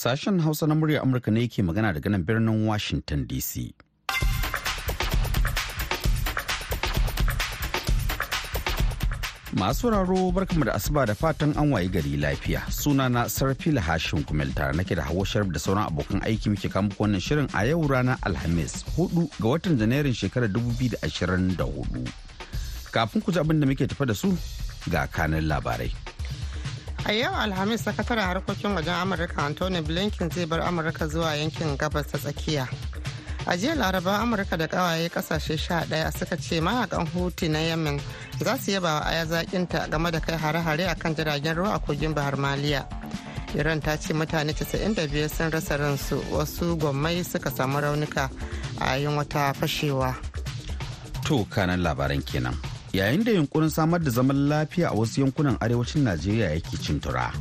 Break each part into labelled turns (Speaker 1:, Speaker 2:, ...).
Speaker 1: Sashen Hausa na murya Amurka ne yake magana daga nan birnin Washington DC. Masu raro barkamu da asuba da fatan an waye gari lafiya. Sunana Sarfila Hashim Kumel tare nake da Hauwa Sharif da sauran abokan aiki muke kama wannan shirin a yau ranar Alhamis 4 ga watan Janairun shekarar 2024. Kafin ku ji abin da muke tafa da su ga kanin labarai.
Speaker 2: A yau Alhamis sakataren harkokin wajen Amurka Anthony Blinken zai bar Amurka zuwa yankin gabas ta tsakiya. A jiya laraba Amurka da kawaye ƙasashe sha ɗaya suka ce mayaƙan Huti na Yemen za su yaba wa aya zakinta game da kai hare-hare a kan jiragen ruwa a kogin Bahar Maliya. Iran ta ce mutane 95 sun rasa ransu wasu gwammai suka samu raunuka a yayin wata fashewa.
Speaker 1: To kanan labaran kenan. Yayin da yunkurin samar da zaman lafiya a wasu yankunan arewacin najeriya yake cin tura.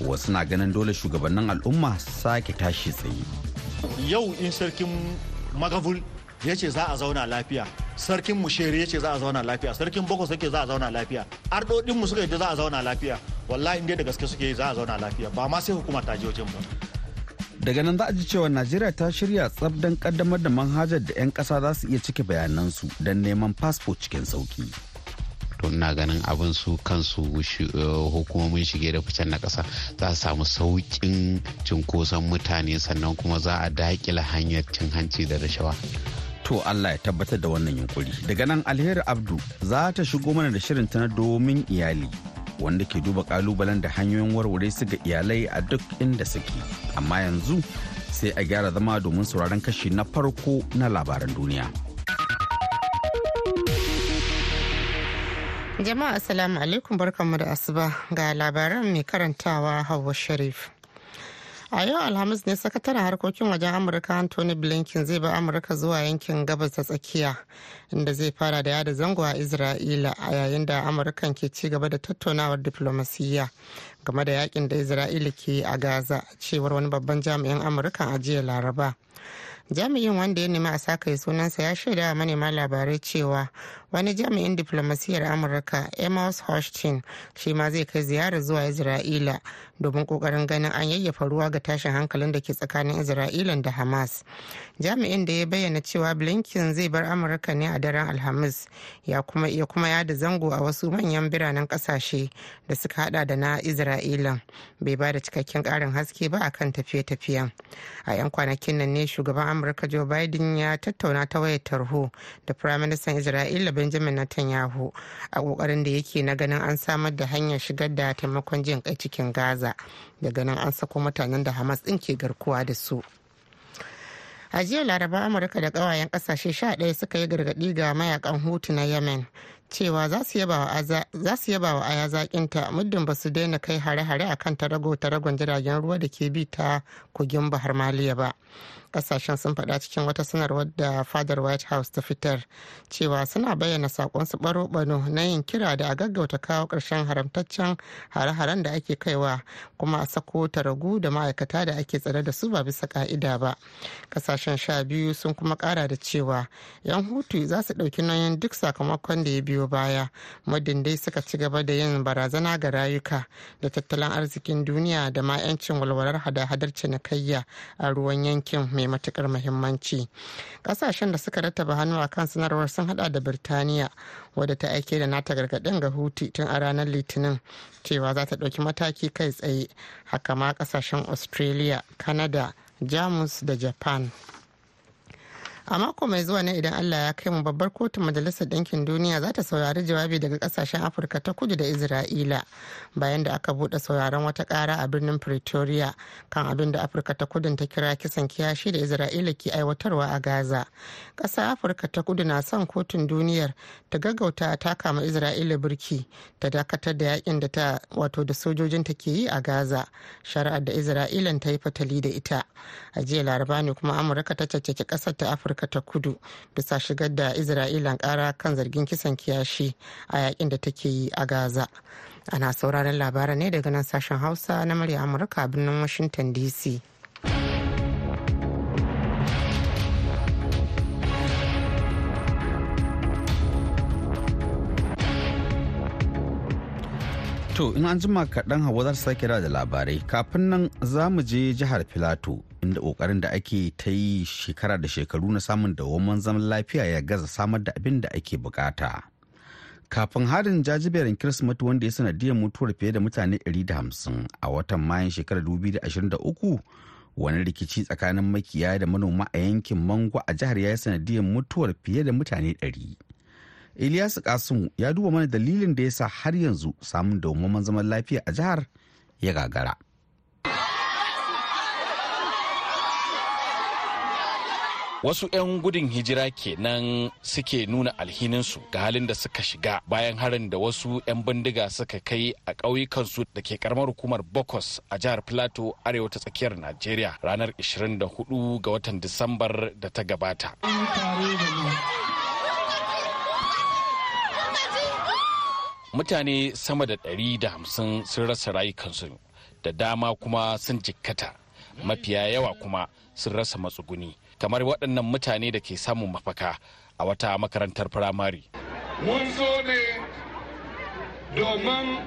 Speaker 1: Wasu na ganin dole shugabannin al'umma sake tashi tsaye.
Speaker 3: Yau in sarkin magavul ya ce za a zauna lafiya sarkin mushere ya ce za a zauna lafiya sarkin boko suke za a zauna lafiya ardodin mu suka yi za a zauna lafiya wallahi inda da gaske suke za a zauna lafiya ba ma sai hukuma ta je wajen ba.
Speaker 1: Daga nan za a ji cewa najeriya ta shirya tsab don kaddamar da manhajar da 'yan kasa za su iya cike bayanansu don neman fasfo cikin sauƙi
Speaker 4: to ina ganin abin su kansu hukumomin shige da ficen na ƙasa za su samu sauƙin cinkoson mutane sannan kuma za a daƙila hanyar cin hanci da rashawa.
Speaker 1: To Allah ya tabbatar da wannan yunkuri. Daga nan alheri abdu za ta shigo mana da shirin ta na domin iyali wanda ke duba kalubalen da hanyoyin warware su ga iyalai a duk inda suke. Amma yanzu sai a gyara zama domin sauraron kashi na farko na labaran duniya.
Speaker 2: Jama'a Assalamu alaikum barkanmu da asuba ga labaran mai karantawa Hauwa Sharif. A yau Alhamis ne sakataren harkokin wajen Amurka Anthony Blinken zai ba Amurka zuwa yankin gabas ta tsakiya inda zai fara da yada zango a Isra'ila a yayin da Amurkan ke ci gaba da tattaunawar diflomasiyya game da yaƙin da Isra'ila ke a Gaza cewar wani babban jami'in Amurka a jiya Laraba. Jami'in wanda ya nemi a saka sunansa ya shaida wa manema labarai cewa wani jami'in diflomasiyyar amurka amos hochstein shi ma zai kai ziyarar zuwa isra'ila domin ƙoƙarin ganin an yayyafa ruwa ga tashin hankalin da ke tsakanin isra'ila da hamas. Jami'in da ya bayyana cewa blinken zai bar amurka ne a daren alhamis ya kuma iya kuma yada zango a wasu manyan biranen ƙasashe da suka hada da na isra'ila. Bai ba da cikakken karin haske ba akan tafiye-tafiyen. A 'yan kwanakin nan ne shugaban amurka joe biden ya tattauna ta wayar tarho da firaministan isra'ila benjamin netanyahu a ƙoƙarin da yake na ganin an samar da hanyar shigar da taimakon jin kai cikin gaza. Daga nan an sako mutanen da hamas din ke garkuwa da su. A jiya laraba amurka da kawayen ƙasashe sha ɗaya suka yi gargaɗi ga mayaƙan hutu na yemen cewa za su yaba wa aya zakinta muddin ba su daina kai hare-hare a kan tarago taragon jiragen ruwa da ke bi ta kogin bahar maliya ba. Ƙasashen sun faɗa cikin wata sanarwar da fadar white house ta fitar cewa suna bayyana sakonsu baro-baro na yin kira da a gaggauta kawo ƙarshen haramtaccen hare-haren da ake kaiwa kuma a sako taragu da ma'aikata da ake tsare da su ba bisa ka'ida ba. Kasashen sha biyu sun kuma ƙara da cewa 'yan hutu za su ɗauki nauyin duk sakamakon da ya biyo baya muddin dai suka ci gaba da yin barazana ga rayuka da tattalin arzikin duniya da ma 'yancin walwalar hada-hadar cinikayya a ruwan yankin. Mai matuƙar muhimmanci. Kasashen da suka rattaba hannu a kan sanarwar sun hada da birtaniya wadda ta aike da nata gargaɗin ga huti tun a ranar litinin cewa za ta ɗauki mataki kai tsaye. Haka ma ƙasashen australia canada jamus da japan. A mako mai zuwa ne idan allah ya kai mu babbar kotun majalisar ɗinkin duniya za ta saurari jawabi daga ƙasashen afirka ta kudu da isra'ila bayan da aka buɗe sauraron wata ƙara a birnin pretoria kan abin da afirka ta kudun ta kira kisan kiyashi da isra'ila ke aiwatarwa a gaza. Ƙasar afirka ta kudu na son kotun duniyar ta gaggauta ta kama isra'ila birki ta dakatar da yaƙin da ta wato da sojojin ta ke yi a gaza shari'ar da isra'ilan ta yi fatali da ita. A jiya laraba ne kuma amurka ta caccaki ƙasar ta afirka ta kudu bisa shigar da isra'ilan kara kan zargin kisan kiyashi a yaƙin da take yi a gaza. Ana sauraron labaran ne daga nan sashen hausa na murya amurka birnin washington dc
Speaker 1: To in an jima kaɗan hawa za ta sake da labarai. Kafin nan za mu je jihar Filato. Inda ƙoƙarin da ake ta yi shekara da shekaru na samun dawamman zaman lafiya ya gaza samar da abin da ake buƙata. Kafin harin jajiberin Kirsimeti wanda ya sanadiyar mutuwar fiye da mutane 150 a watan Mayun shekarar 2023 wani rikici tsakanin makiyaya da manoma a yankin Mango a jihar ya sanadiyar mutuwar fiye da mutane 100. Ilyasu Kasimu ya duba mana dalilin da ya sa har yanzu samun dawwammamen zaman lafiya a jihar ya gagara.
Speaker 5: Wasu 'yan gudun hijira kenan suke nuna alhininsu ga halin da suka shiga bayan harin da wasu 'yan bindiga suka kai a ƙauyukansu da ke karamar hukumar bokos a jihar plateau arewa ta tsakiyar najeriya ranar 24 ga watan disambar da ta gabata. Mutane sama da 150 sun rasa rayukansu da dama kuma sun jikkata. Mafiya yawa kuma sun rasa matsuguni. Kamar waɗannan mutane da ke samun mafaka a wata makarantar firamare.
Speaker 6: Mun zo ne domin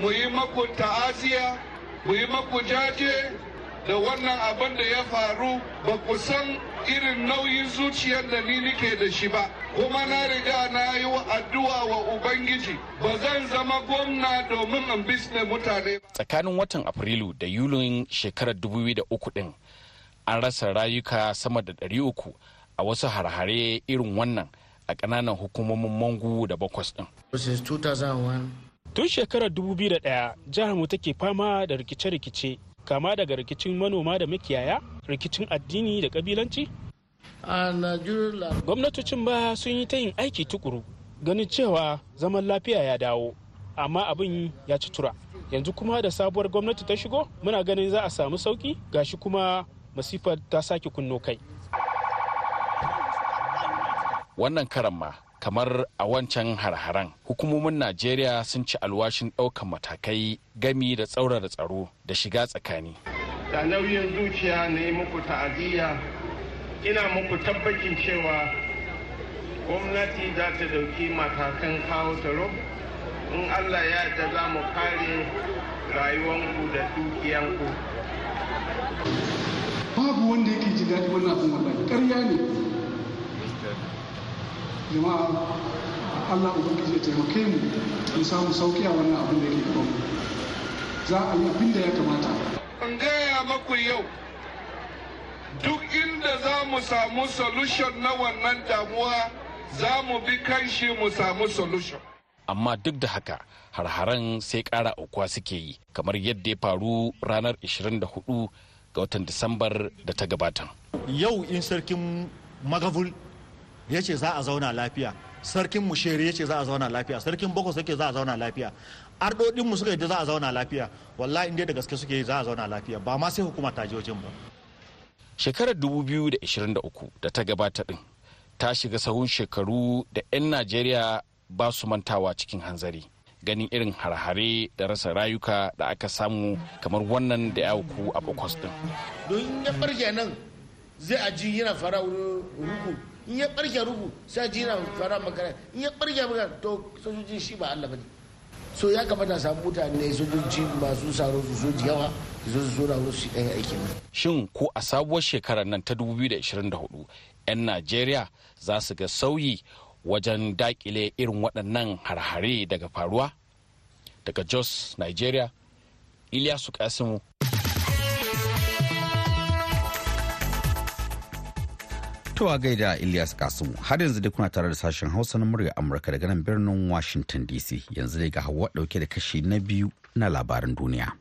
Speaker 6: mu yi maku ta'aziya, mu yi maku jaje da wannan abin da ya faru ba ku san irin nauyin zuciyar da ni nike da shi ba. Kuma na riga na yi addu'a wa Ubangiji ba zan zama gwamna domin in bisne mutane.
Speaker 5: Tsakanin watan Afrilu da Yulin shekarar 2003 din an rasa rayuka sama da ɗari uku a wasu harhare irin wannan a ƙananan hukumomin mangu da bakwas ɗin.
Speaker 7: Tun shekarar 2001 jihar mu take fama da rikice-rikice kama daga rikicin manoma da makiyaya, rikicin addini da kabilanci. Gwamnatocin ba sun yi ta yin aiki tukuru ganin cewa zaman lafiya ya dawo, amma abin ya ci tura. Yanzu kuma da sabuwar gwamnati ta shigo, muna ganin za a samu sauƙi gashi kuma masifar ta sake kunno kai.
Speaker 5: Wannan karan ma kamar a wancan har-haren hukumomin Najeriya sun ci alwashin ɗaukan matakai gami da tsaurara tsaro da shiga tsakani.
Speaker 6: Da nauyin zuciya na yi muku ta'aziyya ina muku tabbacin cewa gwamnati za ta ɗauki matakan kawo tsaro in Allah ya da za mu kare rayuwanku da dukiyanku.
Speaker 8: Babu wanda yake ji daɗi wannan abin wallahi. Ƙarya ne. Jama'a Allah ubangiji ya taimake mu mu samu sauƙi a wannan abin da yake gaban mu. Za a yi abin da ya kamata.
Speaker 6: In gaya maku yau duk inda za mu samu solution na wannan damuwa za mu bi kanshi mu samu solution.
Speaker 5: Amma duk da haka har-haren sai ƙara aukuwa suke yi kamar yadda ya faru ranar 24 ga watan disambar da ta gabata.
Speaker 3: Yau in sarkin magavul ya ce za a zauna lafiya sarkin mushere ya ce za a zauna lafiya sarkin bokos yake za a zauna lafiya ardodin mu suka yadda za a zauna lafiya wallahi inda da gaske suke za a zauna lafiya ba ma sai hukuma ta je wajen ba.
Speaker 5: Shekarar 2023 da ta gabata din ta shiga sahun shekaru da 'yan najeriya ba su mantawa cikin hanzari. Ganin irin harhare da rasa rayuka da aka samu kamar wannan da ya auku a bakwas din.
Speaker 9: don ya barke nan zai aji yana fara rugu in ya barke rugu sai aji yana fara magana. In ya barke magana to sojojin shi ba Allah ba ne. So ya kamata samu mutane sojoji masu saro su soji yawa su zo su zo wasu yan aikin
Speaker 5: shin ko a sabuwar shekarar nan ta 2024 'yan najeriya za su ga sauyi wajen daƙile irin waɗannan harhare daga faruwa. Daga jos nigeria iliyasu kasimu.
Speaker 1: To a gaida Ilyas Kasimu har yanzu dai kuna tare da sashen Hausa na murya Amurka daga nan birnin Washington DC yanzu dai ga hawa ɗauke da kashi na biyu na labaran duniya.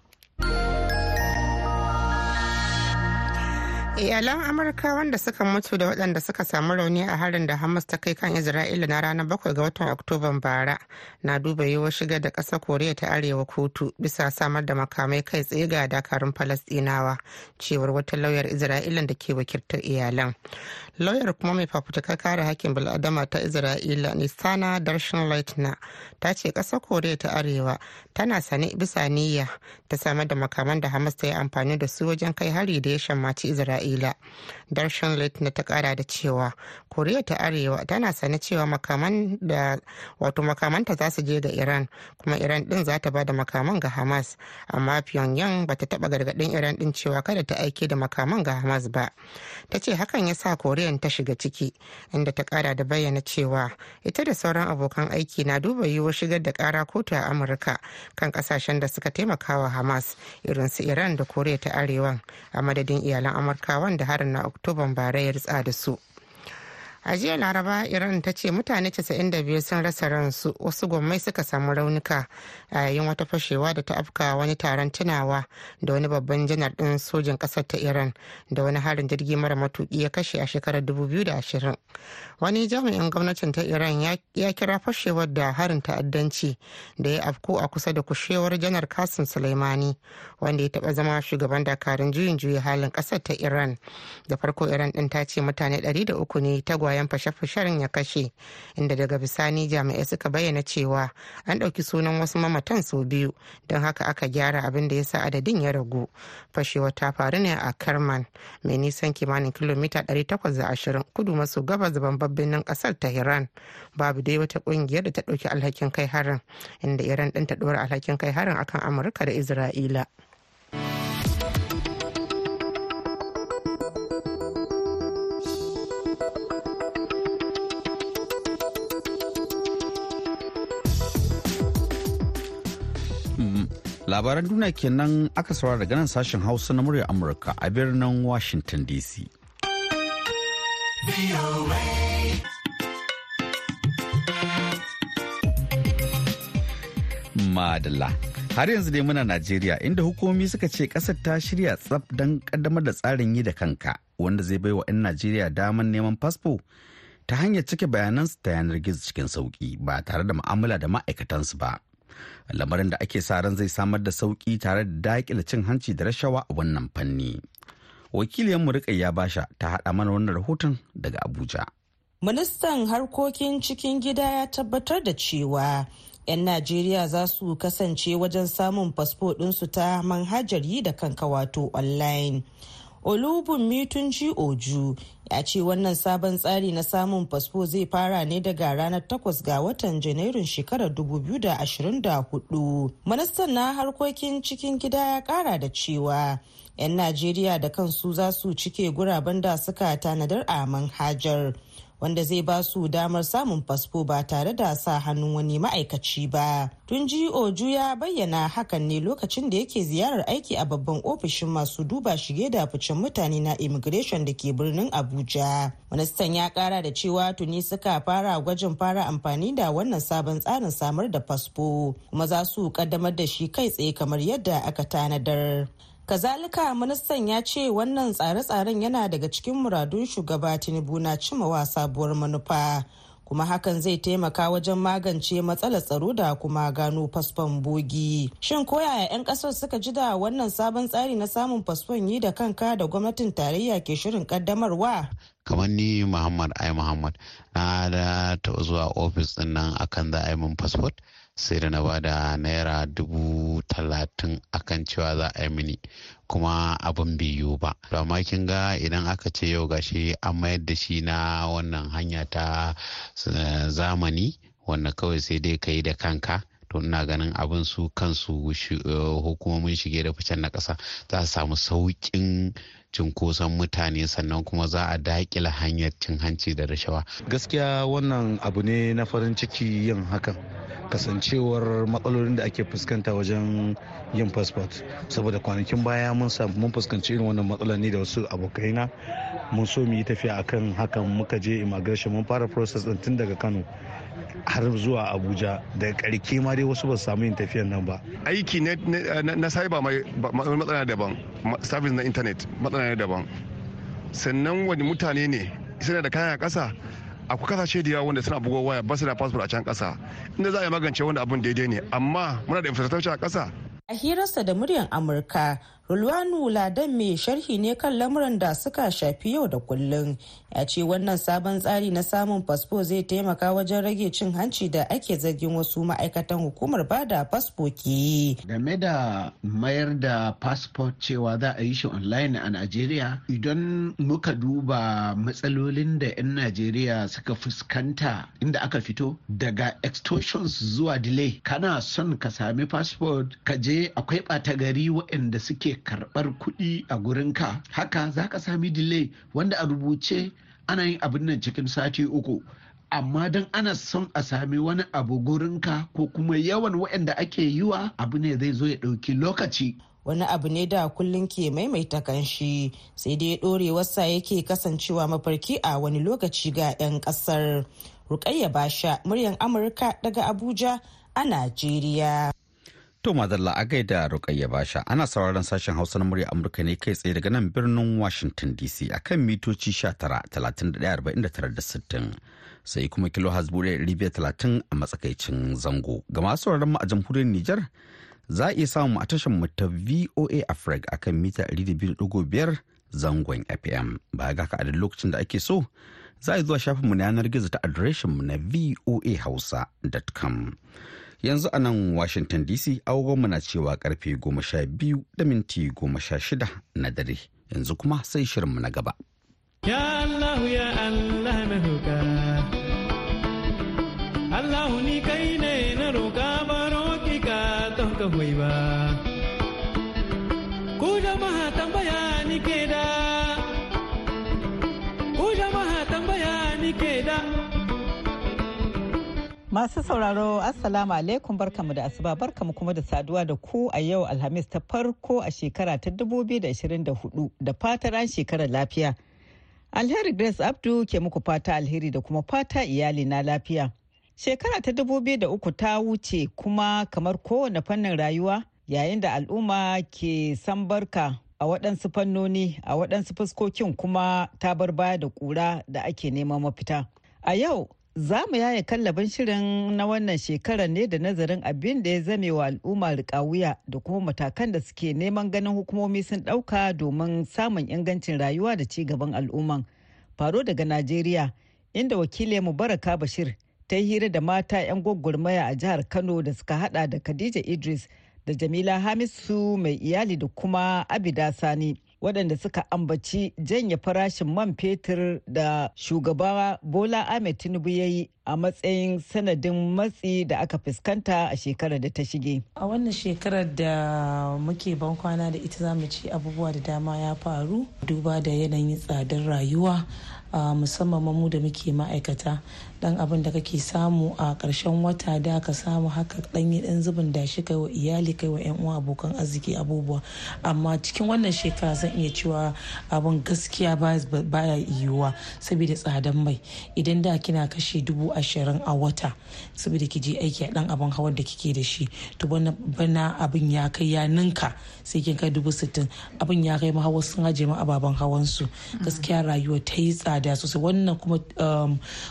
Speaker 2: Iyalan amurka wanda suka mutu da waɗanda suka samu rauni a harin da hamas ta kai kan isra'ila na ranar bakwai ga watan oktoban bara na duba yiwuwar shigar da ƙasar koriya ta arewa kotu bisa samar da makamai kai tsaye ga dakarun falastinawa cewar wata lauyar isra'ila da ke wakiltar iyalan. Lauyar kuma mai fafutukar kare hakkin bil'adama ta isra'ila nisana darshan leitner ta ce ƙasar koriya ta arewa tana sane bisa niyya ta samar da makaman da hamas ta yi amfani da su wajen kai hari da ya shammaci isra'ila. Darshan leitner ta kara da cewa koriya ta arewa tana sane cewa makaman da wato makamanta za su je ga iran kuma iran din za ta ba da makaman ga hamas. Amma pyongyang ba ta taba gargaɗin iran din cewa kada ta aike da makaman ga hamas ba. Ta ce hakan ya sa koriyan ta shiga ciki inda ta kara da bayyana cewa ita da sauran abokan aiki na duba yiwuwar shigar da kara kotu a amurka kan ƙasashen da suka taimaka wa hamas irin su iran da koriya ta arewa a madadin iyalan amurkawan da harin na oktoban bara ya ritsa da su. A jiya laraba iran ta ce mutane 92 sun rasa ransu wasu gwammai suka samu raunuka a yayin wata fashewa da ta afka wani taron tunawa da wani babban janar din sojin ƙasar ta iran da wani harin jirgi mara matuki ya kashe a shekarar 2020 wani jami'in gwamnatin ta iran ya kira fashewar da harin ta'addanci da ya afku a kusa da kushewar janar kasim suleimani wanda ya taba zama shugaban dakarun juyin juya halin ƙasar ta iran. Da farko iran din ta ce mutane 300 ne tagwaye bayan fashe-fashen ya kashe inda daga bisani jami'ai suka bayyana cewa an ɗauki sunan wasu mamatan sau biyu don haka aka gyara abin da ya sa adadin ya ragu. Fashewa ta faru ne a kerman mai nisan kimanin kilomita 820 kudu maso gabas babban birnin ƙasar tehran. Babu dai wata ƙungiyar da ta ɗauki alhakin kai harin inda iran ɗin ta ɗora alhakin kai harin akan amurka da isra'ila.
Speaker 1: Labaran duniya kenan aka saurara daga nan sashen hausa na murya amurka a birnin washington dc madalla. Har yanzu dai muna najeriya inda hukumomi suka ce ƙasar ta shirya tsaf don kaddamar da tsarin yi da kanka wanda zai baiwa 'yan najeriya damar neman fasfo ta hanyar cike bayanansu ta yanar gizo cikin sauƙi ba tare da mu'amala da ma'aikatansu ba. Lamarin da ake sa ran zai samar da sauƙi tare da daƙile cin hanci da rashawa a wannan fanni. Wakiliyanmu ya basha ta haɗa mana wannan rahoton daga abuja.
Speaker 10: Ministan harkokin cikin gida ya tabbatar da cewa 'yan najeriya za su kasance wajen samun fasfo ɗinsu ta manhajar yi da kanka wato online. Olubunmi tunji oju ya ce wannan sabon tsari na samun fasfo zai fara ne daga ranar 8 ga watan janairun shekarar 2024 ministan na harkokin cikin gida ya kara da cewa 'yan najeriya da kansu za su cike guraben da suka tanadar a manhajar. Wanda zai ba su damar samun fasfo ba tare da sa hannun wani ma'aikaci ba. Tun ji Oju ya bayyana hakan ne lokacin da yake ziyarar aiki a babban ofishin masu duba shige da ficen mutane na immigration da ke birnin Abuja. Ministan ya kara da cewa tuni suka fara gwajin fara amfani da wannan sabon tsarin samar da fasfo kuma za su kaddamar da shi kai tsaye kamar yadda aka tanadar. Kazalika ministan ya ce wannan tsare-tsaren yana daga cikin muradun shugaba tinubu na cimawa sabuwar manufa kuma hakan zai taimaka wajen magance matsalar tsaro da kuma gano fasfon bogi. Shin koyaya 'yan ƙasar suka ji da wannan sabon tsari na samun fasfon yi da kanka da gwamnatin tarayya ke shirin kaddamarwa
Speaker 4: kamar ni muhammad ai muhammad na da zuwa ofis ɗin nan akan za a yi min fasfot. Sai da na ba da naira dubu talatin akan cewa za a yi mini kuma abin bai yiwu ba. To amma kin ga idan aka ce yau gashi an mayar da shi na wannan hanya ta zamani wanda kawai sai dai ka yi da kanka to ina ganin abin su kansu hukumomin shige da ficen na ƙasa za su samu sauƙin cunkoson mutane sannan kuma za a daƙila hanyar cin hanci da rashawa.
Speaker 11: gaskiya wannan abu ne na farin ciki yin hakan kasancewar matsalolin da ake fuskanta wajen yin fasfot saboda kwanakin baya mun mun fuskanci irin wannan matsalar ne da wasu abokaina. Mun so mu yi tafiya akan hakan muka je immigration mun fara process din tun daga kano. Har zuwa abuja. Da karke ma dai wasu ba su samu yin tafiyan nan ba.
Speaker 12: Aiki na cyber mai matsala daban. Service na internet matsala ne daban. Sannan wani mutane ne suna da kayan kasa akwai ƙasashe da yawa wanda suna bugo waya ba su da passport a can kasa inda za a yi magance wanda abun daidai ne amma muna da infrastructure a kasa
Speaker 10: a hirarsa da muryar amurka Rulwanu Ladan mai sharhi ne kan lamuran da suka shafi yau da kullum ya ce wannan sabon tsari na samun fasfo zai taimaka wajen rage cin hanci da ake zargin wasu ma'aikatan hukumar ba da fasfo ke yi.
Speaker 13: Game da mayar da fasfo cewa za a yi shi online a Najeriya idan muka duba matsalolin da 'yan Najeriya suka fuskanta inda aka fito daga extortions zuwa delay kana son ka sami fasfo ka je akwai ɓata gari waɗanda suke karɓar kuɗi a gurinka haka za ka sami delay wanda a rubuce ana yin abin nan cikin sati uku. Amma don ana son a sami wani abu gurinka ko kuma yawan waɗanda ake yiwa abu ne zai zo ya ɗauki lokaci.
Speaker 10: Wani abu ne da kullum ke maimaita kanshi sai dai ɗorewarsa yake kasancewa mafarki a wani lokaci ga 'yan ƙasar. Rukayya basha muryan amurka daga abuja a najeriya.
Speaker 1: To madalla a gaida Rukayya Basha ana sauraron sashen Hausa na murya Amurka ne kai tsaye daga nan birnin Washington DC akan mitoci 19,31,49,60 sai kuma kilo talatin a matsakaicin zango. Ga masu sauraron mu a jamhuriyar Nijar za a iya samun a tashar mu ta VOA Africa akan mita 200.5 zangon FM. Ba ga ka a lokacin da ake so za a zuwa shafin mu na yanar gizo ta adireshin mu na voahausa.com. yanzu a nan washington dc agogonmu na cewa ƙarfe goma sha biyu da minti goma sha shida na dare. Yanzu kuma sai shirinmu na gaba.
Speaker 14: Ya allahu ya allah.
Speaker 15: Masu sauraro Assalamu alaikum barkamu da asuba barkamu kuma da saduwa da ku a yau Alhamis ta farko a shekara ta 2024 da fatar an shekarar lafiya. Alheri Grace Abdu ke muku fata alheri da kuma fata iyali na lafiya. Shekara ta 2003 ta wuce kuma kamar kowane fannin rayuwa yayin da al'umma ke san barka a waɗansu fannoni a waɗansu fuskokin kuma ta bar baya da ƙura da ake neman mafita. A yau Za mu yaya kallabin shirin na wannan shekarar ne da nazarin abin da ya zame wa al'umma wuya da kuma matakan da suke neman ganin hukumomi sun ɗauka domin samun ingancin rayuwa da ci gaban al'umman. Faro daga Najeriya, inda mu Baraka Bashir ta yi hira da mata 'yan gwaggwarmaya a jihar Kano da suka hada da Khadija Idris da Jamila Hamisu mai iyali da kuma Abida Sani. Waɗanda suka ambaci janye farashin man fetur da shugaba bola ahmed tinubu ya yi a matsayin sanadin matsi da aka fuskanta a shekarar da ta shige.
Speaker 16: A wannan shekarar da muke ban kwana da ita za mu ci abubuwa da dama ya faru duba da yanayin tsadar rayuwa musamman mu da muke ma'aikata dan abin da kake samu a ƙarshen wata da ka samu haka dan yi dan zubin da shi kai wa iyali kai wa yan uwa abokan arziki abubuwa. Amma cikin wannan shekara zan iya cewa abin gaskiya baya yiwuwa saboda tsadan mai. Idan da kina kashe dubu ashirin a wata saboda ki je aiki a dan abin hawan da kike da shi to bana abin ya kai ya ninka sai kin kai dubu sittin. Abin ya kai ma hawa sun aje ma ababen hawan su. Gaskiya rayuwa ta yi tsada sosai. Wannan kuma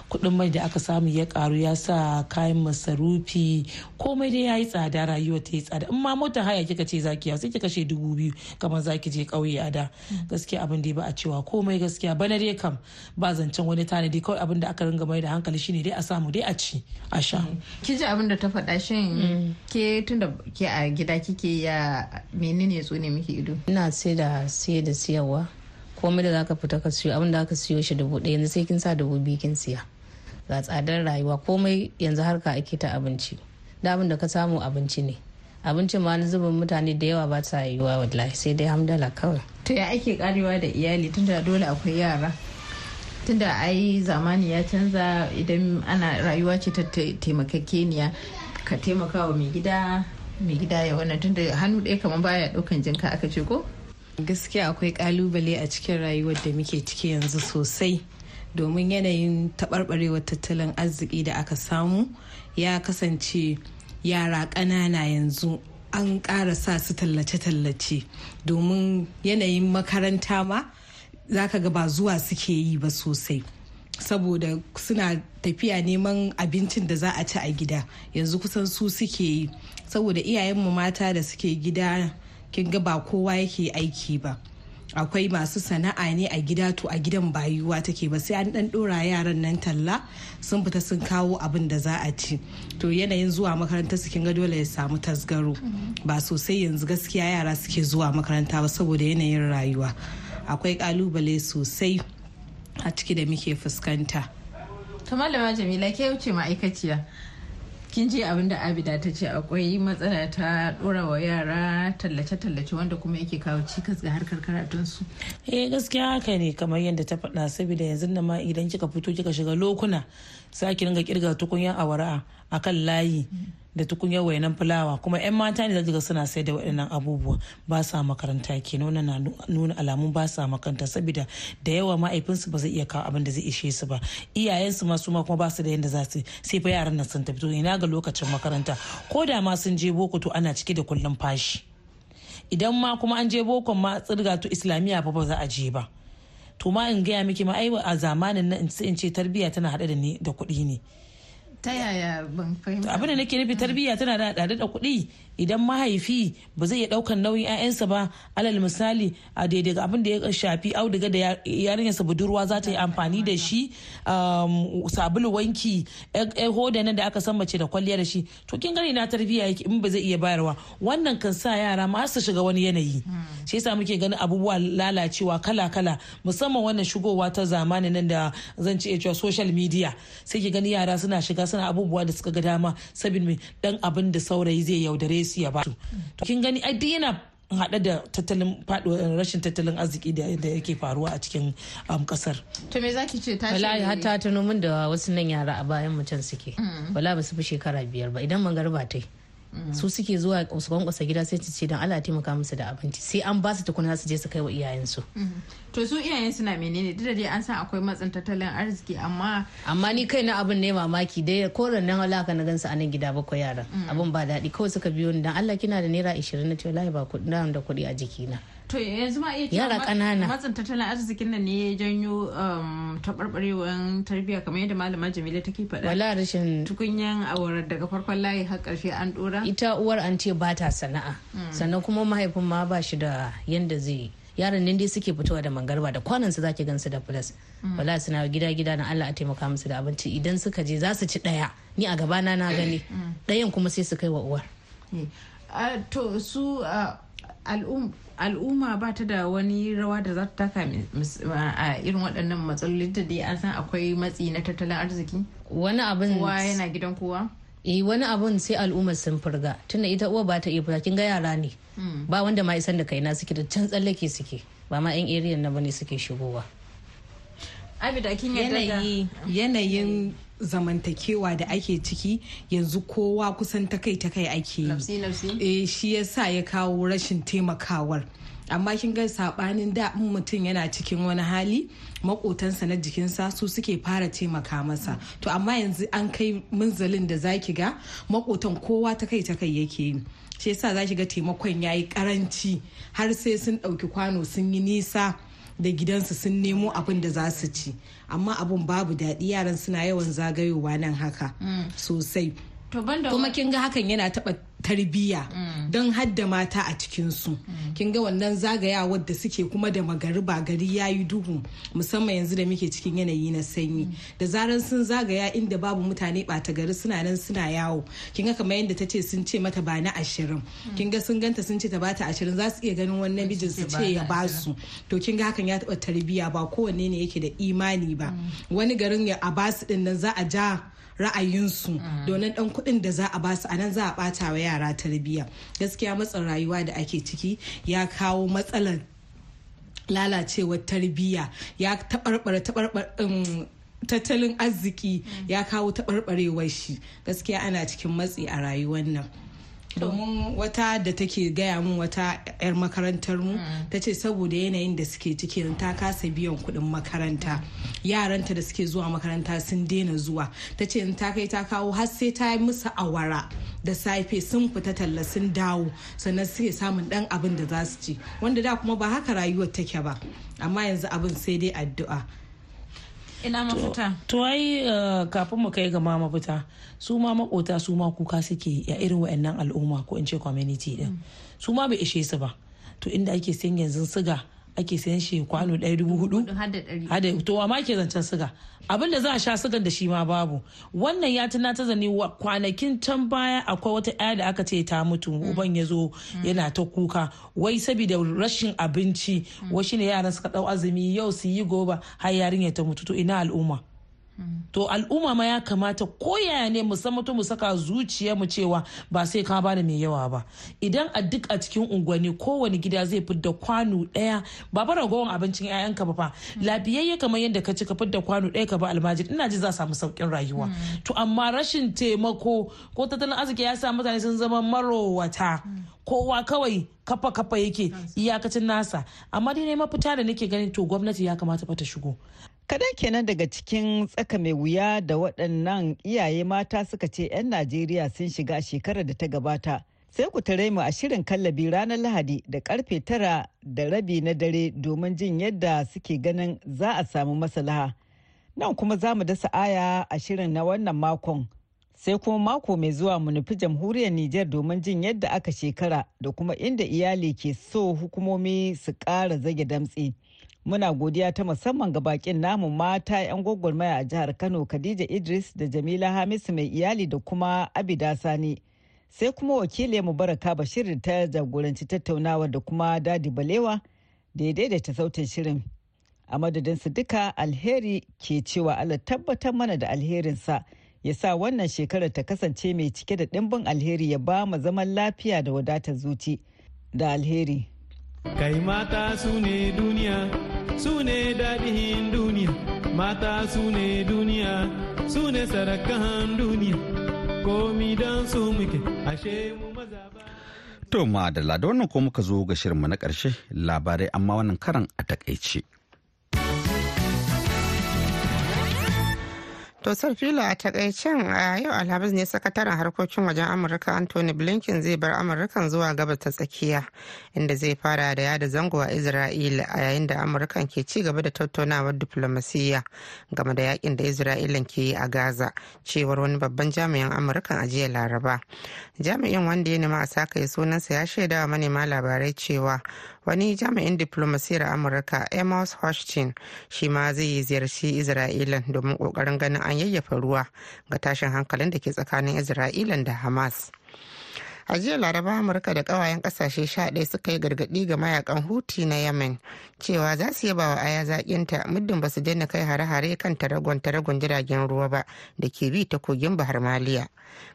Speaker 16: kuɗin mai da aka samu ya karu ya sa kayan masarufi. Komai dai ya yi tsada rayuwa ta yi tsada. In ma motar haya kika ce zaki ya sai kika kashe dubu biyu kamar zaki je ƙauye a da. Gaskiya abin da ba a cewa komai gaskiya. Bana dai kam ba zancen wani tanadi. Kawai abin da aka ringa mai da hankali shine dai a samu dai a ci a sha.
Speaker 17: Ki ji abin da ta faɗa? Shin ke tunda ke a gida kike ya menene ya tsone miki ido?
Speaker 18: Ina sai da siye da siyarwa. Komai da zaka fita ka siyo abin da aka siyo shi dubu ɗaya yanzu sai kin sa dubu biyu kin siya. Ga tsadar rayuwa. Komai yanzu harka ake ta abinci. Da abin da ka samu abinci ne. Abincin ma na zubin mutane da yawa ba ta yiwuwa wallahi sai dai hamdala kawai.
Speaker 17: To ya ake karewa da iyali tunda dole akwai yara? Tunda ai zamani ya canza idan ana rayuwa ce ta taimakakeniya ka taimaka wa mai gida mai gida ya wannan tunda hannu ɗaya kamar baya ɗaukan jinka aka ce ko?
Speaker 16: Gaskiya akwai ƙalubale a cikin rayuwar da muke ciki yanzu sosai. Domin yanayin taɓarɓarewar tattalin arziki da aka samu ya kasance yara ƙanana yanzu an ƙara sa su tallace-tallace domin yanayin makaranta ma za ka ga ba zuwa suke yi ba sosai. Saboda suna tafiya neman abincin da za a ci a gida. Yanzu kusan su suke yi. Saboda iyayenmu mata da suke gida
Speaker 19: kin ga ba kowa yake aiki ba. Akwai masu sana'a ne a gida to a gidan bayuwa take ba. Sai an dan dora yaran nan talla sun fita sun kawo abin da za a ci. To yanayin zuwa makaranta su kin ga dole ya samu tasgaro. Ba sosai yanzu gaskiya yara suke zuwa makaranta ba saboda yanayin rayuwa. Akwai ƙalubale sosai a ciki da muke fuskanta.
Speaker 17: To malama jamila ke wuce ma'aikaciya? Kin ji abin da abida ta ce akwai matsala ta dora wa yara tallace-tallace wanda kuma yake kawo cikas ga harkar karatunsu.
Speaker 16: Eh gaskiya haka ne kamar yadda ta faɗa saboda yanzu da ma idan kika fito kika shiga lokuna sai ki ringa ƙirga tukunyan awara a kan layi. Da tukunyar wainan fulawa. Kuma 'yan mata ne da suna sai da waɗannan abubuwa. Ba sa makaranta ke nuna na nuna alamun ba sa makaranta saboda da yawa ma'aifinsu ba zai iya kawo abin da zai ishe su ba. Iyayensu ma su ma kuma ba su da yadda za su sai fa yaran nan sun tafi. To ina ga lokacin makaranta? Ko da ma sun je boko to ana cike da kullum fashi. Idan ma kuma an je bokon ma tsirga to islamiyya fa ba za a je ba. To ma in gaya miki ma ai a zamanin nan in ce tarbiyya tana haɗe da ni da kuɗi ne.
Speaker 17: Ta yaya ban fahimta
Speaker 16: abin da nake nufi tarbiyya tana da haɗe da kuɗi. Idan mahaifi ba zai iya ɗaukan nauyin 'ya'yansa ba alal misali a daidai abin da ya shafi auduga da yarinyarsa budurwa za ta yi amfani da shi sabulu wanki hoda nan da aka san mace da kwalliya da shi. To kin gani na tarbiyya yake in ba zai iya bayarwa. Wannan kan sa yara ma su shiga wani yanayi. Shi yasa muke ganin abubuwa lalacewa kala kala musamman wannan shigowa ta zamani nan da zan ce cewa social media. Sai ki gani yara suna shiga suna abubuwa da suka ga dama sabin mai dan abin da saurayi zai yaudare su ya ba to kin gani ai duk yana haɗe da tattalin faɗuwar rashin tattalin arziki da yake faruwa a cikin ƙasar.
Speaker 17: To me zaki ce ta
Speaker 18: Wallahi har ta tuno min da wasu nan yara a bayan mutum suke. Wala ba su fi shekara biyar ba idan mangarba ta yi. Su suke zuwa su kwankwasa gida sai su ce don Allah taimaka musu da abinci. Sai an ba su tukuna su je su kai wa iyayensu.
Speaker 17: To su iyayen suna menene? Duk da dai an san akwai matsin tattalin arziki amma
Speaker 18: amma ni kai na abin ne mamaki dai koren nan alaka na gansu a nan gida bakwai yaran. Abin ba daɗi. Kawai suka biyo ni dan Allah kina da naira 20 na ce wallahi ba kuɗi da kuɗi a jikina.
Speaker 17: To yanzu ma iya
Speaker 18: yara ƙanana.
Speaker 17: matsin tattalin arzikin nan ne ya janyo taɓarɓarewar tarbiyya kamar yadda malama Jamila take faɗa.
Speaker 18: Wala rashin
Speaker 17: tukunyan awara daga farkon layi har ƙarshe an ɗora.
Speaker 18: Ita uwar an ce ba ta sana'a. Sannan kuma mahaifin ma ba shi da yanda zai yaran nan dai suke fitowa da mangarba da kwanansu za ki gansu da plus. Wala suna gida gida na Allah a taimaka musu da abinci. Idan suka je za su ci ɗaya. Ni a gabana na gani. Ɗayan kuma sai su kai wa uwar.
Speaker 17: to su al'umma ba ta da wani rawa da za ta taka a irin waɗannan matsaloli da dai an san akwai matsi na tattalin arziki?
Speaker 18: Wani abin
Speaker 17: kowa yana gidan kowa?
Speaker 18: Eh wani abun sai al'ummar sun furga. Tunda ita uwa ba ta iya fita kin ga yara ne. Ba wanda ma isan da kaina suke da can tsallake suke. Ba ma yan area na ba ne suke shigowa.
Speaker 17: Abida kin yanayi
Speaker 19: yanayin zamantakewa da ake ciki yanzu kowa kusan ta kai ta kai ake yi shi yasa ya kawo rashin taimakawar. Amma kin ga sabanin da in mutum yana cikin wani hali makotansa na jikinsa su suke fara taimaka masa. To amma yanzu an kai munzalin da zaki ga makotan kowa ta kai ta kai yake yi. Shi yasa zaki ga taimakon yayi karanci har sai sun ɗauki kwano sun yi nisa. Da gidansu sun nemo abin da za su ci. Amma abun babu daɗi yaran suna yawan zagayowa nan haka sosai. Kuma kin ga hakan yana taɓa tarbiyya don hadda mata a cikinsu. Kin ga wannan zagayawar da suke kuma da magariba gari ya yi duhu musamman yanzu da muke cikin yanayi na sanyi. Da zarar sun zagaya inda babu mutane ɓata gari suna nan suna yawo. Kin ga kamar yadda ta ce sun ce mata ba na ashirin. Kin ga sun ganta sun ce ta bata ashirin za su iya ganin wani namijin su ce ya ba su to kin ga hakan ya taɓa tarbiyya ba kowanne ne yake da imani ba. Wani garin ya a ba su ɗin nan za a ja ra'ayinsu domin dan kuɗin da za a ba su a nan za a ɓata wa yara tarbiyya. Gaskiya matsin rayuwa da ake ciki ya kawo matsalar lalacewar tarbiyya ya taɓarɓara taɓarɓar tattalin arziki ya kawo taɓarɓarewar shi. Gaskiya ana cikin matsi a rayuwar nan. Domin wata da take gaya min wata 'yar makarantar mu ta ce saboda yanayin da suke ciki ta kasa biyan kuɗin makaranta. Yaranta da suke zuwa makaranta sun daina zuwa. Ta ce ta kai ta kawo har sai ta yi musu awara da safe sun fita talla sun dawo. Sannan suke samun ɗan abin da za su ci. Wanda da kuma ba haka rayuwar take ba. Amma yanzu abin sai dai addu'a.
Speaker 17: Ina mafita?
Speaker 16: to ai kafin mu kai ga ma mafita su ma makota su ma kuka suke a irin wayannan al'umma ko in ce community din. Su ma bai ishe su ba. To inda ake sayan yanzu siga ake sayan shi kwano ɗaya dubu huɗu? Hada to amma ke zancen siga? Abin da za a sha sigan da shi ma babu. Wannan ya tuna ta zane kwanakin can baya akwai wata ɗaya da aka ce ta mutu. Uban ya zo yana ta kuka. Wai saboda rashin abinci wasu ne yaran suka ɗau azumi yau su yi goba har yarinya ta mutu. To ina al'umma? To al'umma ma ya kamata ko yaya ne mu san mutum mu saka zuciya mu cewa ba sai ka ba da mai yawa ba. Idan a duk a cikin unguwanni kowane gida zai fidda kwano ɗaya ba bara ragowar abincin 'ya'yanka ba fa. Lafiyayye kamar yadda ka ci ka fidda kwano ɗaya ka ba almajiri ina ji za samu saukin rayuwa. To amma rashin taimako ko tattalin arziki ya sa mutane sun zama marowata. Kowa kawai kafa kafa yake iyakacin nasa. Amma dai ne mafita da nake ganin to gwamnati ya kamata fa ta shigo.
Speaker 15: Kadan kenan daga cikin tsaka mai wuya da waɗannan iyaye mata suka ce 'yan Najeriya sun shiga shekarar da ta gabata. Sai ku tare mu a shirin kallabi ranar Lahadi da ƙarfe tara da rabi na dare domin jin yadda suke ganin za a samu maslaha. Nan kuma za mu dasa aya a shirin na wannan makon. Sai kuma mako mai zuwa mu nufi jamhuriyar Nijar domin jin yadda aka shekara da kuma inda iyali ke so hukumomi su ƙara zage damtse. Muna godiya ta musamman ga bakin namu mata 'yan gwagwarmaya a jihar kano khadija idris da jamila hamisu mai iyali da kuma abida sani. Sai kuma wakili mu baraka bashir ta jagoranci tattaunawa da kuma daɗi balewa da ya daidaita sautin shirin. A madadin su duka alheri ke cewa allah tabbatar mana da alherinsa ya sa wannan shekarar ta kasance mai cike da ɗimbin alheri ya ba mu zaman lafiya da wadatar zuci da alheri.
Speaker 14: Kai mata su ne duniya su ne daɗin duniya. Mata su ne duniya. Su ne sarakan duniya. Komi don su muke. Ashe mu maza ba.
Speaker 1: To ma da wannan ko muka zo ga shirinmu na ƙarshe labarai amma wannan karan a taƙaice.
Speaker 2: To filo a takaicen a yau alhamis ne sakataren harkokin wajen amurka anthony blinken zai bar amurkan zuwa gabas ta tsakiya inda zai fara da yada zango a isra'ila a yayin da amurkan ke ci gaba da tattaunawar diflomasiyya game da yaƙin da isra'ilan ke yi a gaza cewar wani babban jami'in amurkan a jiya laraba. Jami'in wanda ya nema a saka sunansa ya shaida wa manema labarai cewa wani jami'in diplomasiyar amurka amos hochstein shi ma zai ziyarci isra'ilan domin ƙoƙarin ganin an yayyafa ruwa ga tashin hankalin da ke tsakanin isra'ilan da hamas. A jiya laraba amurka da kawayen ƙasashe sha ɗaya suka yi gargaɗi ga mayaƙan huti na yemen cewa za su yaba wa aya zaƙinta muddin ba su daina kai hare-hare kan taragon taragon jiragen ruwa ba da ke bi ta kogin bahar maliya.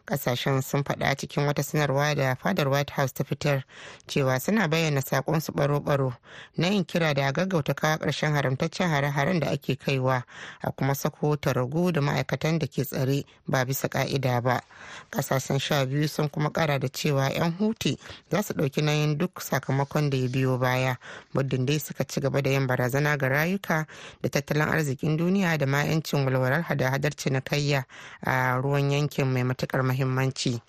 Speaker 2: Ƙasashen sun faɗa cikin wata sanarwa da fadar white house ta fitar cewa suna bayyana saƙon su baro-baro na yin kira da gaggauta kawo ƙarshen haramtaccen hare-haren da ake kaiwa a kuma sako ragu da ma'aikatan da ke tsare ba bisa ka'ida ba. Kasashen sha biyu sun kuma kara da cewa 'yan huti za su ɗauki nayin duk sakamakon da ya biyo baya muddin dai suka ci gaba da yin barazana ga rayuka da tattalin arzikin duniya da ma 'yancin walwalar hada-hadar cinikayya a ruwan yankin mai matuƙar muhimmanci.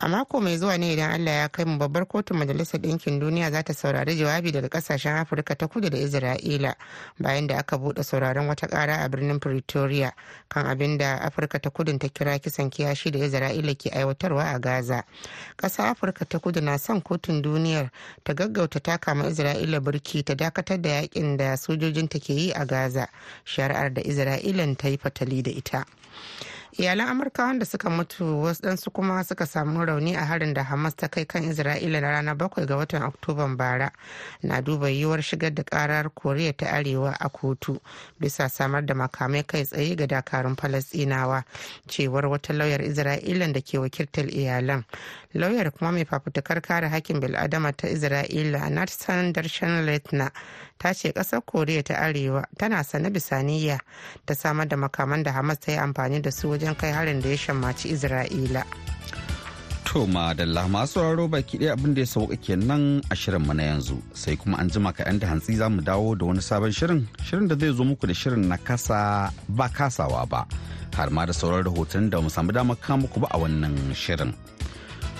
Speaker 2: a mako mai zuwa ne idan allah ya kai mu babbar kotun majalisar ɗinkin duniya za ta saurari jawabi daga ƙasashen afirka ta kudu da isra'ila bayan da aka buɗe sauraron wata ƙara a birnin pretoria kan abin da afirka ta kudun ta kira kisan kiyashi da isra'ila ke aiwatarwa a gaza ƙasa afirka ta kudu na son kotun duniyar ta gaggauta taka ma isra'ila birki ta dakatar da yaƙin da sojojinta ke yi a gaza shari'ar da isra'ilan ta yi fatali da ita iyalan amurka wanda suka mutu wasu kuma suka samu rauni a harin da hamas ta kai kan isra'ila na ranar bakwai ga watan oktoban bara na duba yiwuwar shigar da karar koriya ta arewa a kotu bisa samar da makamai kai tsaye ga dakarun falasinawa cewar wata lauyar isra'ilan da ke wakiltar iyalan. Lauyar kuma mai fafutukar kare hakkin bil'adama ta isra'ila natsan darshan letna ta ce ƙasar koriya ta arewa tana sane bisaniya ta samar da makaman da hamas ta yi amfani da su wajen kai harin da ya shammaci isra'ila.
Speaker 1: To madalla masu sauraro baki ɗaya abin da ya sauka kenan a shirinmu na yanzu. Sai kuma an jima kaɗan da hantsi za mu dawo da wani sabon shirin shirin da zai zo muku da shirin na kasa ba kasawa ba. Har ma da sauran rahoton da mu samu damar kama muku ba a wannan shirin.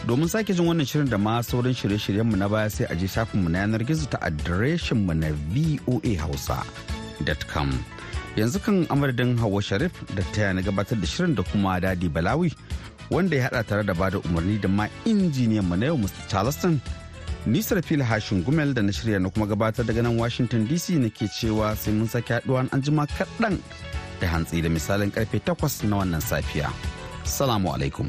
Speaker 1: Domin sake jin wannan shirin da ma sauran shirye-shiryenmu na baya sai a je shafinmu na yanar gizo ta adireshinmu na voahausa.com yanzu kan amadadin hawa sharif da ta na gabatar da shirin da kuma daɗi balawi wanda ya hada tare da ba da umarni da ma injiniyan mu na yau mr charleston. Nisar fil hashin gumel da na shirya na kuma gabatar daga nan washington dc nake cewa sai mun sake haɗuwa an jima kaɗan da hantsi da misalin ƙarfe 8 na wannan safiya. Salamu alaikum.